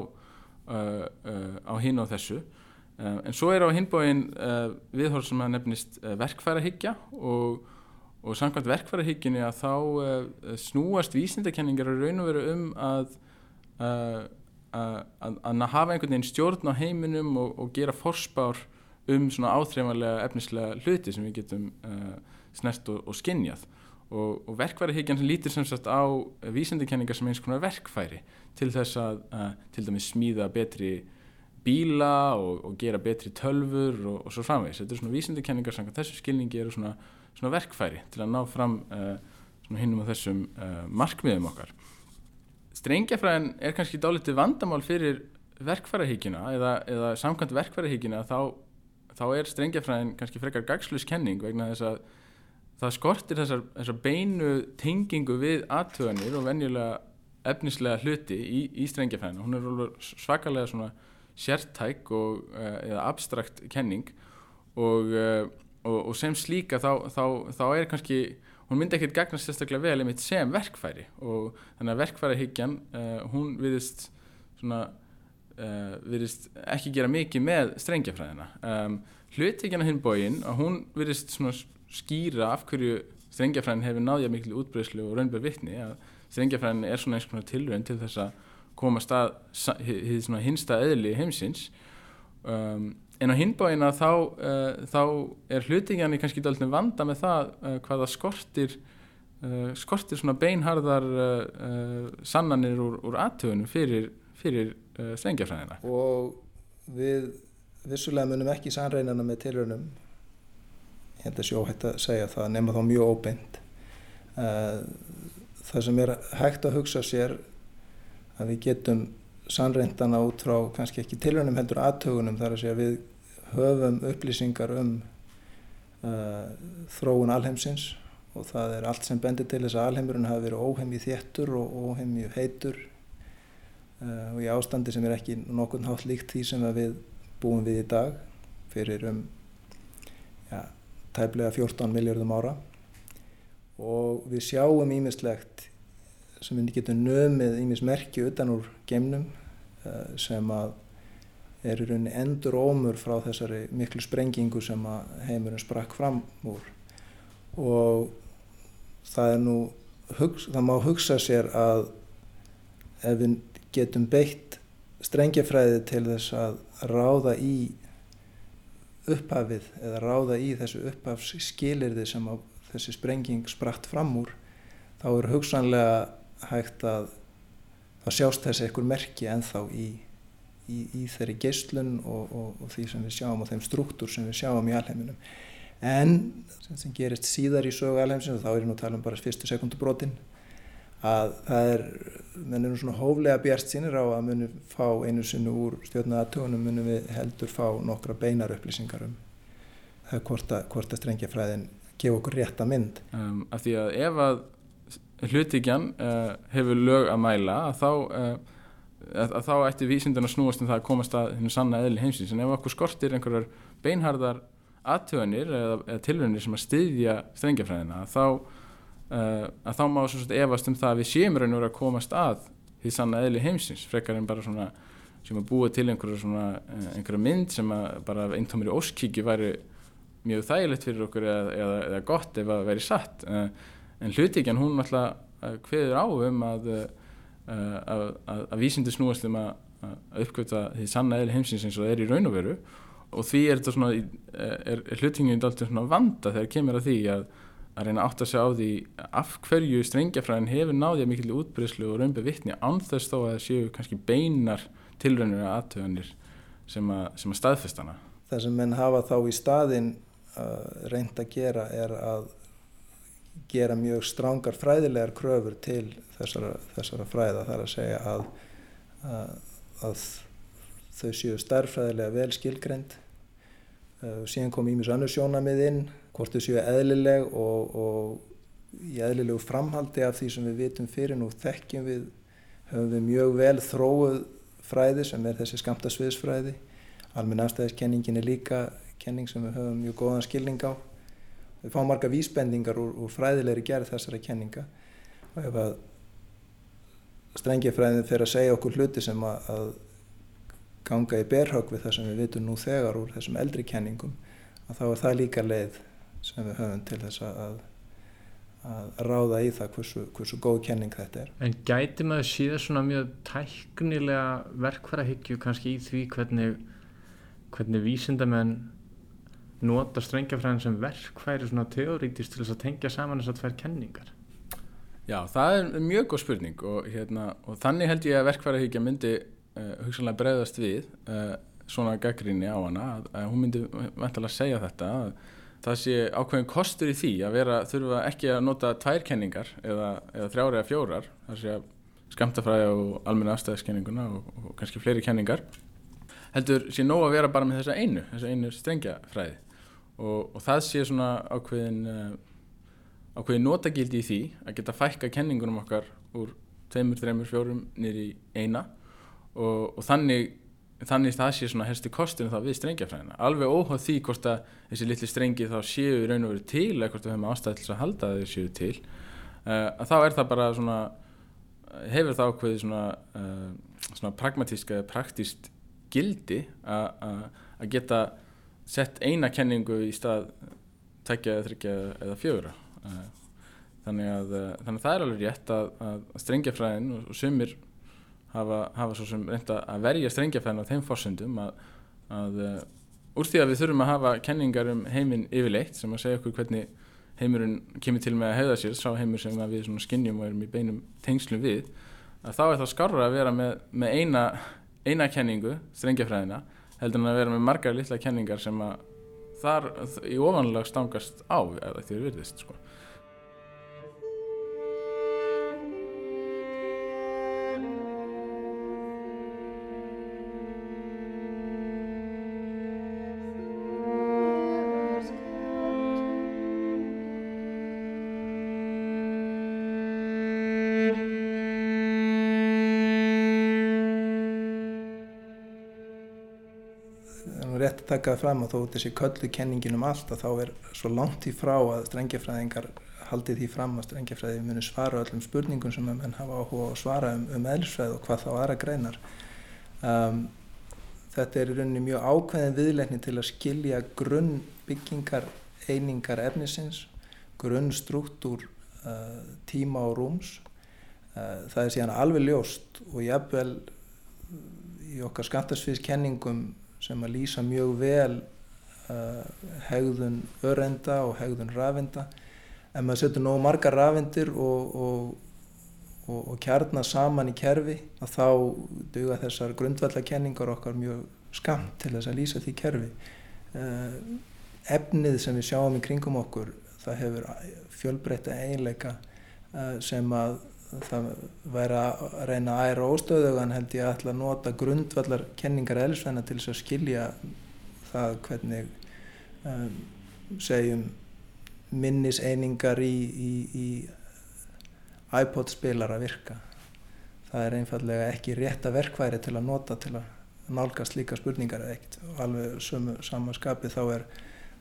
uh, uh, á hinn og þessu. Uh, en svo er á hinbóin uh, viðhorf sem að nefnist uh, verkfærahyggja og, og samkvæmt verkfærahyggjunni að þá snúast vísindakenningar að raun og veru um að að, hafa einhvern veginn stjórn á heiminum og, og gera forspár um svona áþreifanlega efnislega hluti sem við getum snert og, og skinnjað og, og verkværihyggjan sem lítir sem sagt á vísendikenningar sem eins konar verkfæri til þess að uh, til dæmis smíða betri bíla og, og gera betri tölfur og svo framvegs. Þetta er svona vísendikenningar sem þessu skilningi eru svona, svona verkfæri til að ná fram uh, hinnum á þessum uh, markmiðum okkar strengjafræðin er kannski dálítið vandamál fyrir verkfærahíkina eða, eða samkvæmt verkfærahíkina þá, þá er strengjafræðin kannski frekar gagsluskenning vegna þess að það skortir þessar, þessar beinu tengingu við aðtöðanir og venjulega efnislega hluti í, í strengjafræðina hún er svakalega svona sértæk og, eh, eða abstrakt kenning og, eh, og, og sem slíka þá, þá, þá er kannski hún myndi ekkert gagnast sérstaklega vel einmitt sem verkfæri og þannig að verkfærahyggjan uh, hún viðist svona uh, viðist ekki gera mikið með strengjafræðina um, hluthyggjan á hinn bógin og hún viðist svona skýra af hverju strengjafræðin hefur náðið miklu útbreyslu og raunbjörn vittni að strengjafræðin er svona eins konar tilrönd til þess að koma stað hins hinsta eðli heimsins. Um, en á hinbáina þá, uh, þá er hlutingjarni kannski dálítið vanda með það uh, hvaða skortir uh, skortir svona beinharðar sannanir úr, úr aðtöðunum fyrir, fyrir strengjafræðina og við vissulega munum ekki sannreinana með tilrönum ég held að sjóhætt að segja það nema þá mjög óbeint. Það sem er hægt að hugsa sér að við getum sannreintana út frá kannski ekki tilhörnum heldur aðtögunum þar að segja við höfum upplýsingar um uh, þróun alheimsins og það er allt sem bendir til þess að alheimurinn hafi verið óheimið þéttur og óheimið heitur uh, og í ástandi sem er ekki nokkurn hátt líkt því sem við búum við í dag fyrir um ja, tæplega 14 miljardum ára. Og við sjáum ímislegt sem við getum nömið ímis merki utan úr geimnum uh, sem að er í rauninni endur ómur frá þessari miklu sprengingu sem að heimurinn sprakk fram úr. Og það er nú það má hugsa sér að ef við getum beitt strengjafræði til þess að ráða í upphafið eða ráða í þessu upphafsskilirði sem þessi sprenging spratt fram úr þá er hugsanlega hægt að að sjást þessi einhver merki enþá í, í, í þeirri geyslun og, og, og því sem við sjáum og þeim struktúr sem við sjáum í alheiminum. En sem, sem gerist síðar í sögu alheimsins og þá er ég nú að tala um bara fyrstu sekundubrótin að það er menn er nú svona hóflega bjart sínir á að munum fá einu sinni úr stjórnaðatögunum munum við heldur fá nokkra beinar upplýsingar um það hvort að, hvort að strengjafræðin gefa okkur rétta mynd. Um, af því að ef að hlutíkjan uh, hefur lög að mæla að þá, uh, að, að þá ætti vísindun að snúast um það að komast að hennu sanna eðli heimsins. En ef okkur skortir einhverjar beinharðar aðtöðanir eða, eða tilvönir sem að styðja strengjafræðina þá, að þá má svo svona efast um það að við séum raun og vera að komast að því sanna eðli heimsins frekar en bara svona sem að búa til einhverja svona einhverja mynd sem að bara eintómir í óskíki væri mjög þægilegt fyrir okkur eða, eða, eða gott ef að veri satt. En hlutíkjan hún alltaf hveður á um að, að, að, að vísindu snúast um að uppgöta því sanna eðli heimsins eins og það er í raun og veru. Og því er þetta svona er, er hlutingin alltaf svona vanda þegar kemur að því að að reyna átt að segja á því af hverju strengjafræðin hefur náðið mikil útbreyslu og raunbið vittni ánþess þó að það séu kannski beinar tilraunir að aðtöðanir sem að, sem að staðfestana. Það sem menn hafa þá í staðin uh, reynd að gera er að gera mjög strángar fræðilegar kröfur til þessara, þessara fræða þar að segja að, að, að þau séu starfræðilega vel skilgrend uh, síðan kom ímis annars sjónamið inn hvort þau séu eðlileg og, og í eðlilegu framhaldi af því sem við vitum fyrir nú þekkjum við höfum við mjög vel þróuð fræði sem er þessi skamta sviðsfræði. Almenna afstæðiskenningin er líka kenning sem við höfum mjög góðan skilning á. Við fáum marga vísbendingar úr, úr fræðilegri gerð þessara kenninga. Og ef að strengjafræðin fyrir að segja okkur hluti sem að, að ganga í berhag við það sem við vitum nú þegar úr þessum eldri kenningum að þá er það líka leið sem við höfum til þess að, að ráða í það hversu, hversu góð kenning þetta er. En gæti maður síðan svona mjög tæknilega verkfærahyggju kannski í því hvernig, hvernig vísindamenn nota strengjafræðin sem verkfæri svona teórítist til þess að tengja saman þess að tvær kenningar? Já, það er mjög góð spurning og, hérna, og þannig held ég að verkfærahyggja myndi uh, hugsanlega breyðast við uh, svona gaggrinni á hana að, að hún myndi vantilega segja þetta að það sé ákveðin kostur í því að vera þurfa ekki að nota tvær kenningar eða, eða þrjári eða fjórar það sé að skamtafræði og almenna afstæðiskenninguna og, og kannski fleiri kenningar heldur sé nóg að vera bara með þessa einu, þessa einu strengjafræði. Og, og það sé svona ákveðin uh, ákveðin notagildi í því að geta fækka kenningunum okkar úr tveimur, þreimur, fjórum nýri eina. Og, og þannig þannig það sé svona helstu kostinu þá við strengjafræðina. Alveg óháð því hvort að þessi litli strengi þá séu raun og veru til eða hvort við höfum ástæðis að halda að þeir séu til uh, að þá er það bara svona hefur það ákveði svona, uh, svona pragmatísk eða praktíst gildi að geta sett eina kenningu í stað tekja þryggja eða fjögra uh, þannig að, þannig að það er alveg rétt að, að strengjafræðin og, og sumir hafa, hafa svo sem reynda að verja strengjafæðin á þeim fórsendum að, að uh, úr því að við þurfum að hafa kenningar um heiminn yfirleitt sem að segja okkur hvernig heimurinn kemur til með að hefða sér sá heimur sem við skinnjum og erum í beinum tengslum við að þá er það skarra að vera með, með eina, eina kenningu, strengjafræðina heldur en að vera með margar litla kenningar sem að þar í ofanlag stangast á eða því það virðist sko taka það fram að þó þessi köllu kenningin um allt að þá er svo langt í frá að strengjafræðingar haldi því fram að strengjafræði muni svara öllum spurningum sem menn hafa áhuga að svara um, um eðlisfræð og hvað þá aðra greinar. Um, þetta er í rauninni mjög ákveðin viðleikni til að skilja grunn byggingar einingar efnisins, grunn struktúr uh, tíma og rúms. Uh, það er síðan alveg ljóst og jafnvel í okkar skattasviðskenningum sem að lýsa mjög vel uh, hegðun örenda og hegðun rafinda en maður setur nógu margar rafindir og, og, og, og kjarnar saman í kerfi að þá duga þessar grundvallakenningar okkar mjög skamt til þess að lýsa því kerfi. Uh, efnið sem við sjáum í kringum okkur það hefur fjölbreytta eiginleika uh, sem að það væri að reyna að æra óstöðugan held ég að ætla að nota grundvallar kenningar eðlisvæna til þess að skilja það hvernig um, segjum minniseiningar í, í, í iPod spilar að virka. Það er einfallega ekki rétta verkværi til að nota til að nálgast líka spurningar eða eitt og alveg sömu samanskapi þá er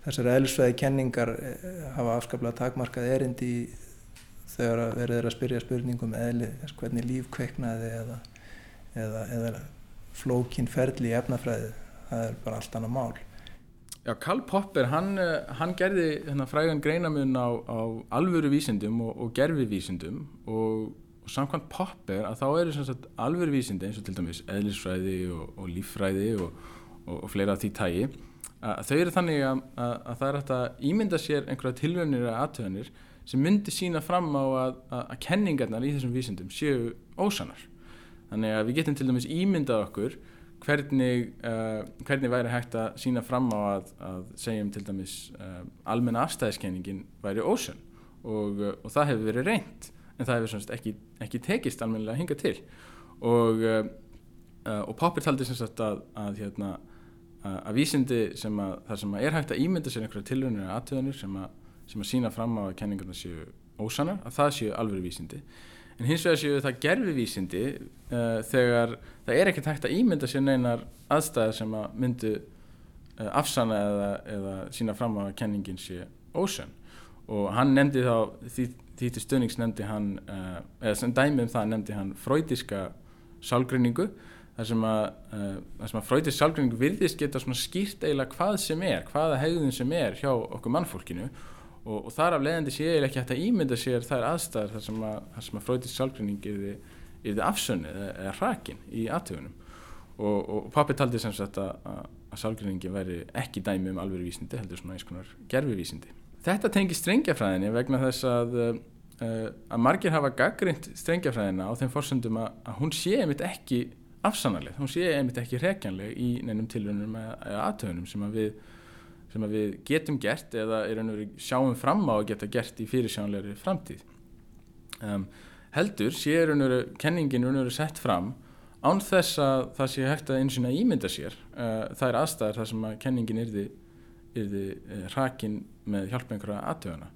þessari eðlisvæði kenningar eh, hafa afskaplega takmarkað erindi í þegar verður að spyrja spurningum eðli, hvernig líf kveiknaði eða, eða, eða flókin ferli í efnafræði það er bara allt annað mál. Já, Karl Popper, hann, eh, hann gerði hérna, frægan greinamun á, á alvöru vísindum og, og gerfi vísindum og, og samkvæmt Popper að þá eru sagt, alvöru vísindi eins og til dæmis eðlisfræði og, og líffræði og fleira af því tægi að þau eru þannig að, að, að það er hægt að ímynda sér einhverja tilvönir eða aðtöðanir sem myndi sína fram á að, að, kenningarnar í þessum vísindum séu ósanar. Þannig að við getum til dæmis ímyndað okkur hvernig, uh, hvernig væri hægt að sína fram á að, að segjum til dæmis uh, almenna afstæðiskenningin væri ósan og, uh, og það hefur verið reynd en það hefur ekki, ekki tekist almennilega að hinga til og uh, og Popper taldi sem sagt að, að, hérna, að, að vísindi sem að það sem er hægt að ímynda sér einhverja tilvönir eða aðtöðanir sem, sem að sína fram á að kenningarna séu ósanar, að það séu alveg vísindi. En hins vegar séu það gerfi vísindi uh, þegar það er ekkert hægt að ímynda sér neinar aðstæðar sem að myndu uh, afsana eða, eða sína fram á að kenningin sé ósan og hann nefndi þá því, því til stöðnings nefndi hann uh, eða sem dæmi um það nefndi hann fröydiska sálgrinningu þar sem að, að fröydisk sálgrinningu virðist geta skýrt eiginlega hvað sem er hvaða hegðun sem er hjá okkur mannfólkinu. Og, og þar af leiðandi sé ég ekki hægt að ímynda sér þær aðstæðar þar sem að, að fröydisk sálgrinning er þið afsönnið eða, hrakin í aðtöfunum og, og pappi taldi sem sagt að, að sálgrinningi væri ekki dæmi um alveg vísindi heldur svona eins konar gerfi vísindi Þetta tengir strengjafræðinni vegna þess að, uh, að margir hafa gaggrind strengjafræðina á þeim fórsöndum að, að hún sé einmitt ekki afsannarleg, hún sé einmitt ekki hrekjanleg í neinum tilvönum eða aðtöðunum sem, við, sem að við getum gert eða sjáum fram á að geta gert í fyrirsjánleiri framtíð. Um, heldur sé kenningin sett fram án þess að það sé hægt að eins og ímynda sér uh, það er aðstæðar þar sem að kenningin yrði yrði eh, hrakin með hjálp einhverja aðtöðuna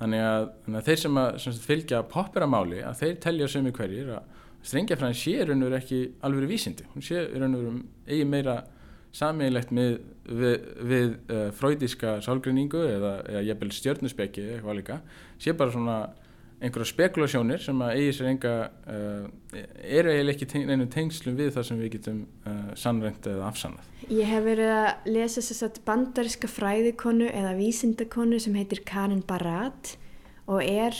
þannig að, þannig að þeir sem að sem fylgja popperamáli að þeir telja sömu hverjir að strengjafræðin sé raun og veru ekki alveg vísindi, hún sé raun og veru eigi meira sammeilegt með, við, við uh, fröydiska sálgrinningu eða, eða jæfnvel stjörnusbeki eða eitthvað líka, sé bara svona einhverja spekulasjónir sem að eigi sér enga uh, eru eiginlega ekki teng, einu tengslum við það sem við getum uh, sannrænt eða afsannað. Ég hef verið að lesa þess að bandariska fræðikonu eða vísindakonu sem heitir Karin Barat og er,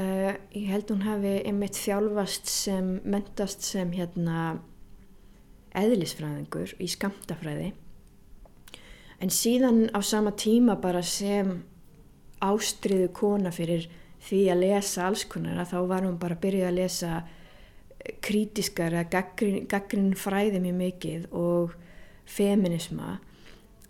uh, ég held hún hafi einmitt þjálfast sem, mentast sem hérna eðlisfræðingur í skamtafræði en síðan á sama tíma bara sem ástriðu kona fyrir því að lesa alls konar að þá var hún bara að byrja að lesa krítiskar eða gaggrin fræði mjög mikið og feminisma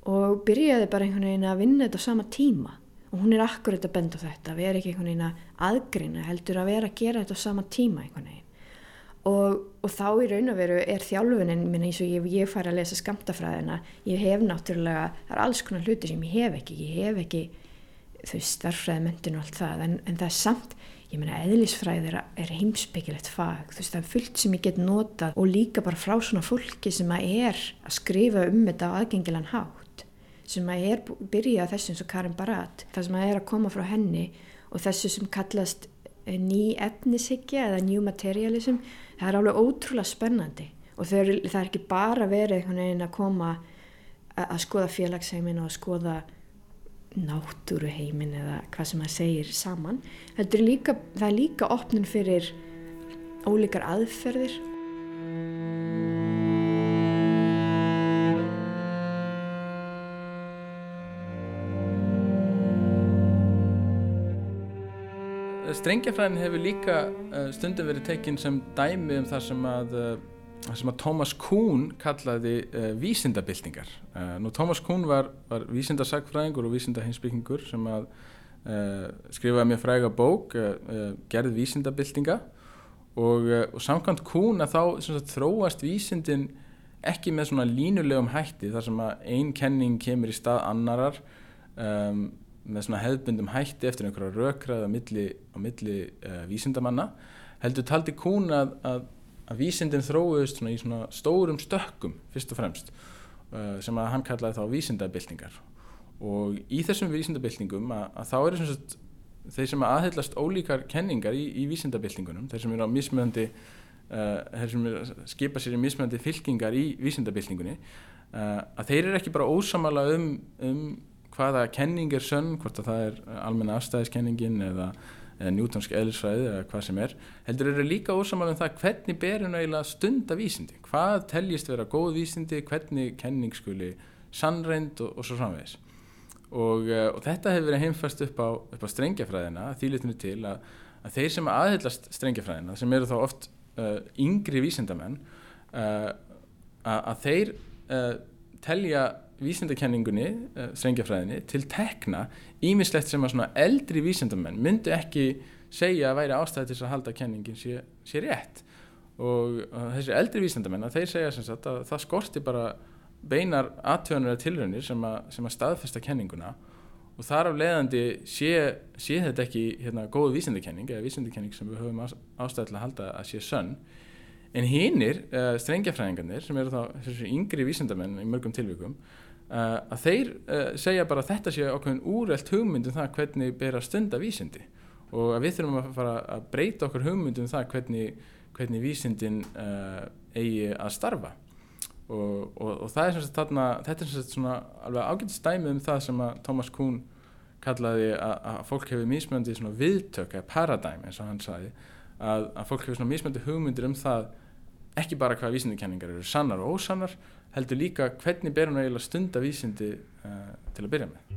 og byrjaði bara einhvern veginn að vinna þetta á sama tíma og hún er akkurat að benda þetta að vera ekki einhvern veginn að aðgrina heldur að vera að gera þetta á sama tíma einhvern veginn. Og, og þá í raun og veru er þjálfunin minn eins og ég, ég fær að lesa skamtafræðina ég hef náttúrulega, það er alls konar hluti sem ég hef ekki, ég hef ekki þau starffræðmyndin og allt það en, en það er samt, ég meina eðlisfræð er, er heimsbyggilegt fag þú veist það er fullt sem ég get notað og líka bara frá svona fólki sem að er að skrifa um þetta á aðgengilan hátt sem að er byrjað þessu eins og Karin Barat það sem að er að koma frá henni og þessu sem kallast eh, ný efnishyggja eða new materialism það er alveg ótrúlega spennandi og það er, það er ekki bara verið einhvern veginn að koma að, að skoða félagsheimin og að skoða náttúruheimin eða hvað sem það segir saman. Er líka, það er líka opnun fyrir ólíkar aðferðir. Strengjafræðin hefur líka uh, stundum verið tekinn sem dæmi um það sem að uh, sem að Thomas Kuhn kallaði uh, vísindabildingar. Uh, nú Thomas Kuhn var, var vísindarsagfræðingur og vísindahinsbyggingur sem að skrifaði mjög fræga bók, gerði vísindabildinga og, og samkvæmt Kuhn að þá sagt, þróast vísindin ekki með svona línulegum hætti þar sem að ein kenning kemur í stað annarar um, með svona hefðbundum hætti eftir einhverja rökraða á milli, á milli vísindamanna heldur taldi Kuhn að, að að vísindin þróuðist svona í svona stórum stökkum fyrst og fremst uh, sem að hann kallaði þá vísindabildingar og í þessum vísindabildingum að, að þá eru svona þeir sem aðhyllast ólíkar kenningar í, í vísindabildingunum, þeir sem eru á mismöðandi uh, þeir sem skipa sér í mismöðandi fylkingar í vísindabildingunni uh, að þeir eru ekki bara ósamala um, um hvaða kenning er sönn, hvort að það er almenna afstæðiskenningin eða eða njútonsk eðlisfræði eða hvað sem er heldur eru líka ósamal um það hvernig berun eiginlega stunda vísindi? Hvað teljist vera góð vísindi? Hvernig kenning skuli sannreind og, og svo framvegis? Og, uh, og þetta hefur verið heimfast upp á, á strengjafræðina þýlitinu til að, að þeir sem aðhyllast strengjafræðina sem eru þá oft uh, yngri vísindamenn uh, að, að þeir telja vísindakenningunni, uh, strengjafræðinni, til tekna ímislegt sem að svona eldri vísindamenn myndi ekki segja að væri ástæði til að halda kenningin sé, sé rétt. Og uh, þessi eldri vísendamenn að þeir segja sem sagt að það skorti bara beinar aðtöðanur eða tilraunir sem að, sem að staðfesta kenninguna. Og þar af leiðandi sé, sé þetta ekki hérna góð vísendakenning eða vísendakenning sem við höfum ástæðilega að halda að sé sönn. En hinnir, uh, strengjafræðingarnir sem eru þá yngri vísendamenn í mörgum tilvíkum uh, að þeir uh, segja bara að þetta sé okkur úrelt hugmyndum það hvernig ber að stunda vísendi og að við þurfum að fara að breyta okkur hugmyndum það hvernig, hvernig vísendin eigi að starfa. Og, og, og er þarna þetta er svona alveg ágætt stæmi um það sem að Thomas Kuhn kallaði að, að fólk hefur mismöndi svona viðtök eða paradigm eins og hann sagði að, að fólk hefur svona mismöndi hugmyndir um það ekki bara hvað vísindikenningar eru sannar og ósannar heldur líka hvernig ber hún eiginlega stunda vísindi uh, til að byrja með?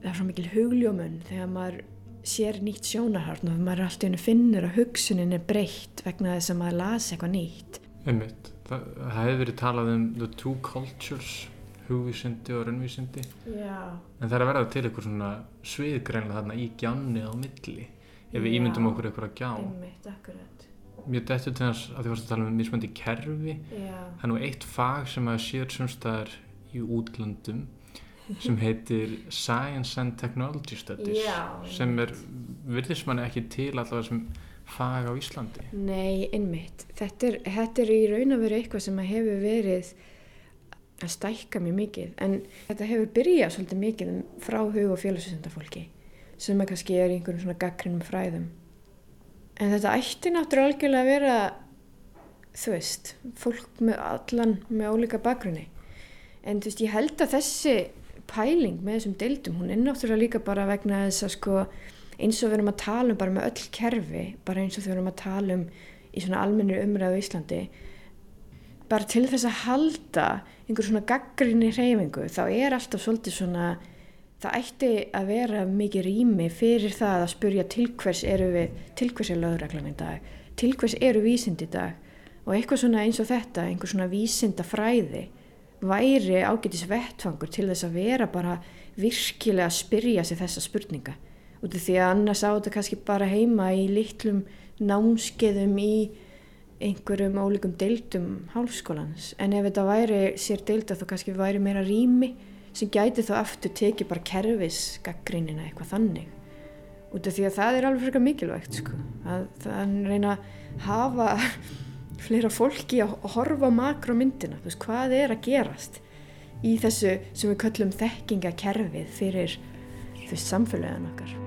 Það er svo mikil hugljómun þegar maður sér nýtt sjónarhárn og maður alltaf innu finnur að hugsunin er breytt vegna þess að maður lasi eitthvað nýtt. Einmitt. Það, það hefur verið talað um the two cultures hugvísindi og raunvísindi. Já. en það er að verða til eitthvað svona sviðgreinlega þarna í gjánni á milli ef við Já. ímyndum okkur eitthvað gjá. Einmitt, akkurat. Mér dettur til þess að því varst að tala um mismöndi kerfi. Já, það er nú eitt fag sem að sér sumstaðar í útlöndum sem heitir Science and Technology Studies Já, sem er, virðist manni ekki til allavega sem fag á Íslandi. Nei, einmitt. Þetta er, þetta er í raun og veru eitthvað sem að hefur verið að stækka mjög mikið en þetta hefur byrjað svolítið mikið frá hug og félagsvísendafólki sem að kannski er í einhverjum svona gaggrinum fræðum. En þetta ætti náttúrulega algjörlega að vera, þú veist, fólk með allan með ólíka bakgrunni. En þú veist, ég held að þessi pæling með þessum deildum, hún er náttúrulega líka bara vegna þess að sko eins og við erum að tala um bara með öll kerfi, bara eins og við erum að tala um í svona almennir umræðu Íslandi, bara til þess að halda einhver svona gaggrinni hreyfingu, þá er alltaf svolítið svona, það ætti að vera mikið rými fyrir það að spurja til hvers eru við, til hvers er lögreglan í dag, til hvers eru vísind í dag? Og eitthvað svona eins og þetta, einhver svona vísindafræði væri ágætis vettfangur til þess að vera bara virkilega að spyrja sig þessa spurninga. Út af því að annars á þetta kannski bara heima í litlum námskeiðum í einhverjum ólíkum deildum hálfskólans en ef þetta væri sér deilda þá kannski væri meira rými sem gæti þá aftur tekið bara kerfis gaggrinina eitthvað þannig út af því að það er alveg frekar mikilvægt sko. að það reyna að hafa fleira fólki að horfa á makromyndina, þú veist, hvað er að gerast í þessu sem við köllum þekkingakerfið fyrir samfélagin okkar.